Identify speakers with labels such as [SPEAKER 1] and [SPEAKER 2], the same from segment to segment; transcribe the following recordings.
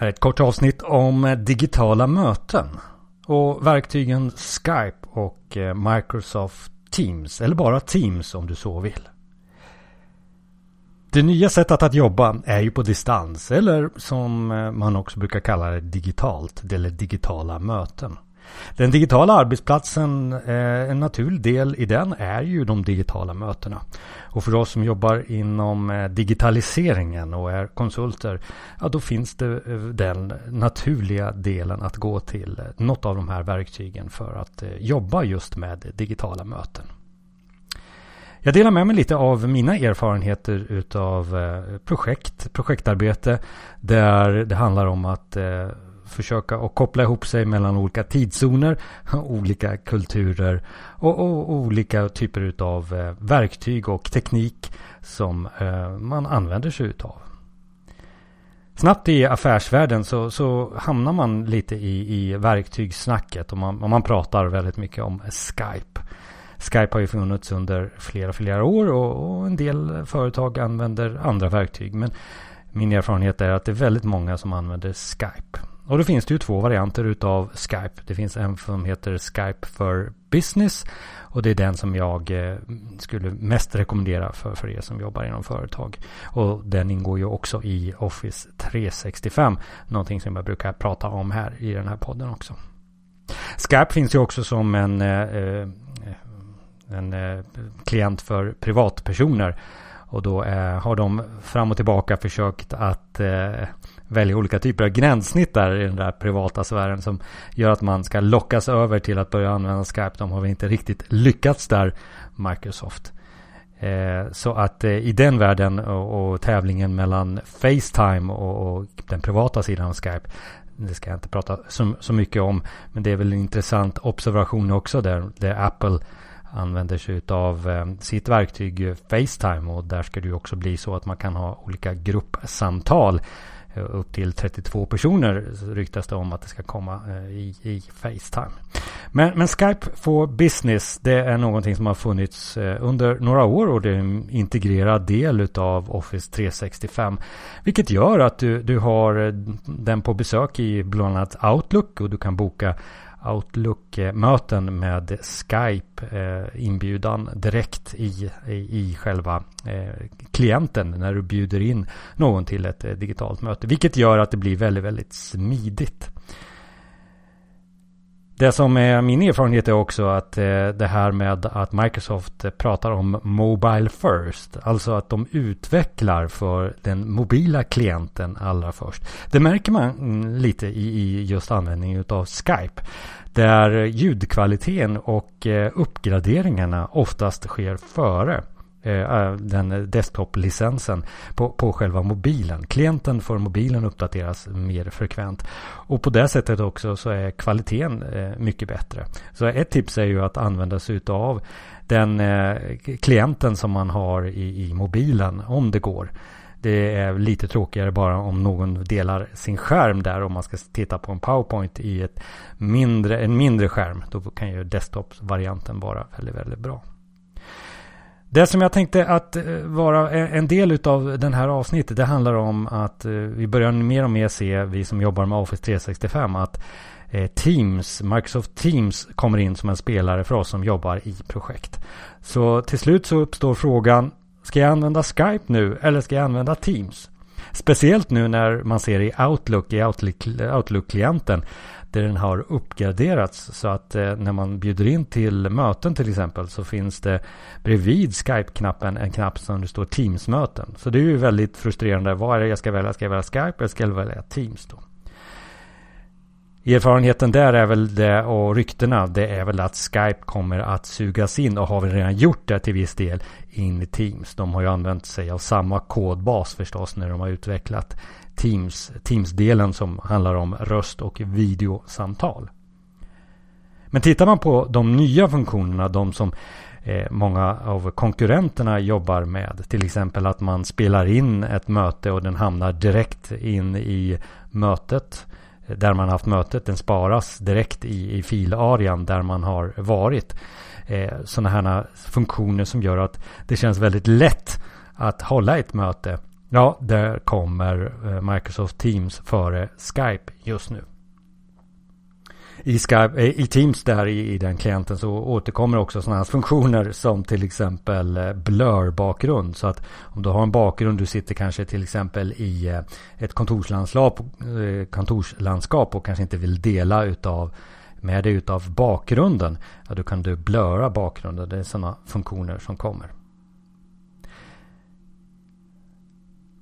[SPEAKER 1] Här är ett kort avsnitt om eh, digitala möten och verktygen Skype och eh, Microsoft Teams, eller bara Teams om du så vill. Det nya sättet att jobba är ju på distans eller som eh, man också brukar kalla det digitalt eller digitala möten. Den digitala arbetsplatsen, eh, en naturlig del i den är ju de digitala mötena. Och för oss som jobbar inom eh, digitaliseringen och är konsulter, ja då finns det eh, den naturliga delen att gå till något av de här verktygen för att jobba just med digitala möten. Jag delar med mig lite av mina erfarenheter utav projekt, projektarbete där det handlar om att försöka att koppla ihop sig mellan olika tidszoner, olika kulturer och, och, olika typer av eh, verktyg och teknik som eh, man använder sig utav. Snabbt i affärsvärlden så, så hamnar man lite i, i verktygssnacket och man, och man pratar väldigt mycket om Skype. Skype har ju funnits under flera, flera år och, och en del företag använder andra verktyg. Men min erfarenhet är att det är väldigt många som använder Skype. Och då finns det ju två varianter utav Skype. Det finns en som heter Skype för Business. Och det är den som jag eh, skulle mest rekommendera för, för er som jobbar inom företag. Och den ingår ju också i Office 365. Någonting som jag brukar prata om här i den här podden också. Skype finns ju också som en, eh, eh, en klient för privatpersoner. Och då eh, har de fram och tillbaka försökt att eh, välja olika typer av gränssnitt där i den där privata sfären som gör att man ska lockas över till att börja använda Skype. De har väl inte riktigt lyckats där, Microsoft. Eh, så att eh, i den världen och, och, tävlingen mellan Facetime och, och, den privata sidan av Skype det ska jag inte prata så, så mycket om. Men det är väl en intressant observation också där, där Apple använder sig av eh, sitt verktyg eh, Facetime och där ska det ju också bli så att man kan ha olika gruppsamtal eh, upp till 32 personer ryktas det om att det ska komma i, i Facetime. Men, men, Skype for Business det är någonting som har funnits under några år och det är en integrerad del av Office 365. Vilket gör att du, du har den på besök i bland annat Outlook och du kan boka Outlook-möten med Skype-inbjudan eh, direkt i, i, i själva eh, klienten när du bjuder in någon till ett eh, digitalt möte. Vilket gör att det blir väldigt, väldigt smidigt. Det som är min erfarenhet är också att eh, det här med att Microsoft pratar om Mobile First. Alltså att de utvecklar för den mobila klienten allra först. Det märker man mm, lite i just användningen av Skype. Där ljudkvaliteten och eh, uppgraderingarna oftast sker före Eh, eh, den desktop-licensen på, på själva mobilen. Klienten för mobilen uppdateras mer frekvent. Och på det sättet också så är kvaliteten eh, mycket bättre. Så ett tips är ju att använda sig av den klienten som man har i, i mobilen om det går. Det är lite tråkigare bara om någon delar sin skärm där. Om man ska titta på en PowerPoint i ett mindre, en mindre skärm. Då kan ju desktop-varianten vara väldigt, väldigt bra. Det som jag tänkte att eh, vara eh, en del av den här avsnittet. Det handlar om att eh, vi börjar mer och mer se, vi som jobbar med Office 365, att Teams, Microsoft Teams kommer in som en spelare för oss som jobbar i projekt. Så till slut så uppstår frågan, Ska jag använda Skype nu eller ska jag använda Teams? Speciellt nu när man ser i Outlook, i Outlook-klienten, där den har uppgraderats så att eh, när man bjuder in till möten till exempel så finns det bredvid Skype-knappen en knapp som det står Teams-möten. Så det är ju väldigt frustrerande. Vad är det jag ska välja? Ska jag välja Skype eller ska jag välja Teams då? Erfarenheten där är väl det och ryktena det är väl att Skype kommer att sugas in och har väl redan gjort det till viss del in i Teams. De har ju använt sig av samma kodbas förstås när de har utvecklat Teams, Teams-delen som handlar om röst och videosamtal. Men tittar man på de nya funktionerna, de som eh, många av konkurrenterna jobbar med. Till exempel att man spelar in ett möte och den hamnar direkt in i mötet där man haft mötet. Den sparas direkt i, i filarean där man har varit. Eh, sådana här funktioner som gör att det känns väldigt lätt att hålla ett möte Ja, där kommer eh, Microsoft Teams före Skype just nu. I, Skype, eh, i Teams där i, i den klienten så återkommer också sådana här funktioner som till exempel eh, blur-bakgrund. Så att om du har en bakgrund, du sitter kanske till exempel i eh, ett kontorslandskap, kontorslandskap och kanske inte vill dela utav med dig utav bakgrunden. Ja, då kan du blöra bakgrunden. Det är sådana funktioner som kommer.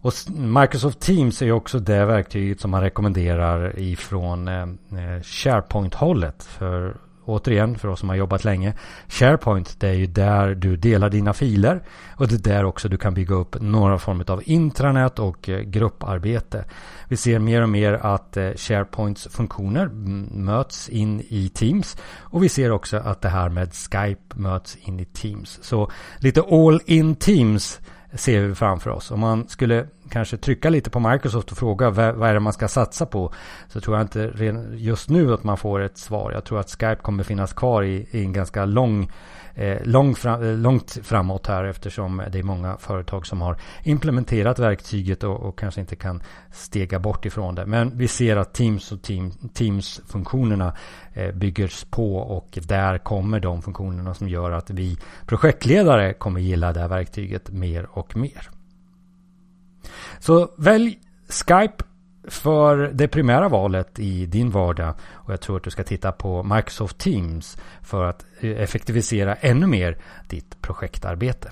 [SPEAKER 1] Och Microsoft Teams är också det verktyget som man rekommenderar ifrån eh, eh, SharePoint-hållet. För återigen, för oss som har jobbat länge. SharePoint, det är ju där du delar dina filer. Och det är där också du kan bygga upp några former av intranät och eh, grupparbete. Vi ser mer och mer att SharePoints funktioner möts in i Teams. Och vi ser också att det här med Skype möts in i Teams. Så lite all in Teams ser vi framför oss. Om man skulle kanske trycka lite på Microsoft och fråga vad, är det man ska satsa på. Så tror jag inte just nu att man får ett svar. Jag tror att Skype kommer finnas kvar i, i en ganska lång eh, lång fram, eh, långt framåt här eftersom det är många företag som har implementerat verktyget och, och, kanske inte kan stega bort ifrån det. Men vi ser att Teams och team, Teams-funktionerna eh, byggs på och där kommer de funktionerna som gör att vi projektledare kommer gilla det här verktyget mer och mer. Så välj Skype för det primära valet i din vardag. Och jag tror att du ska titta på Microsoft Teams för att eh, effektivisera ännu mer ditt projektarbete.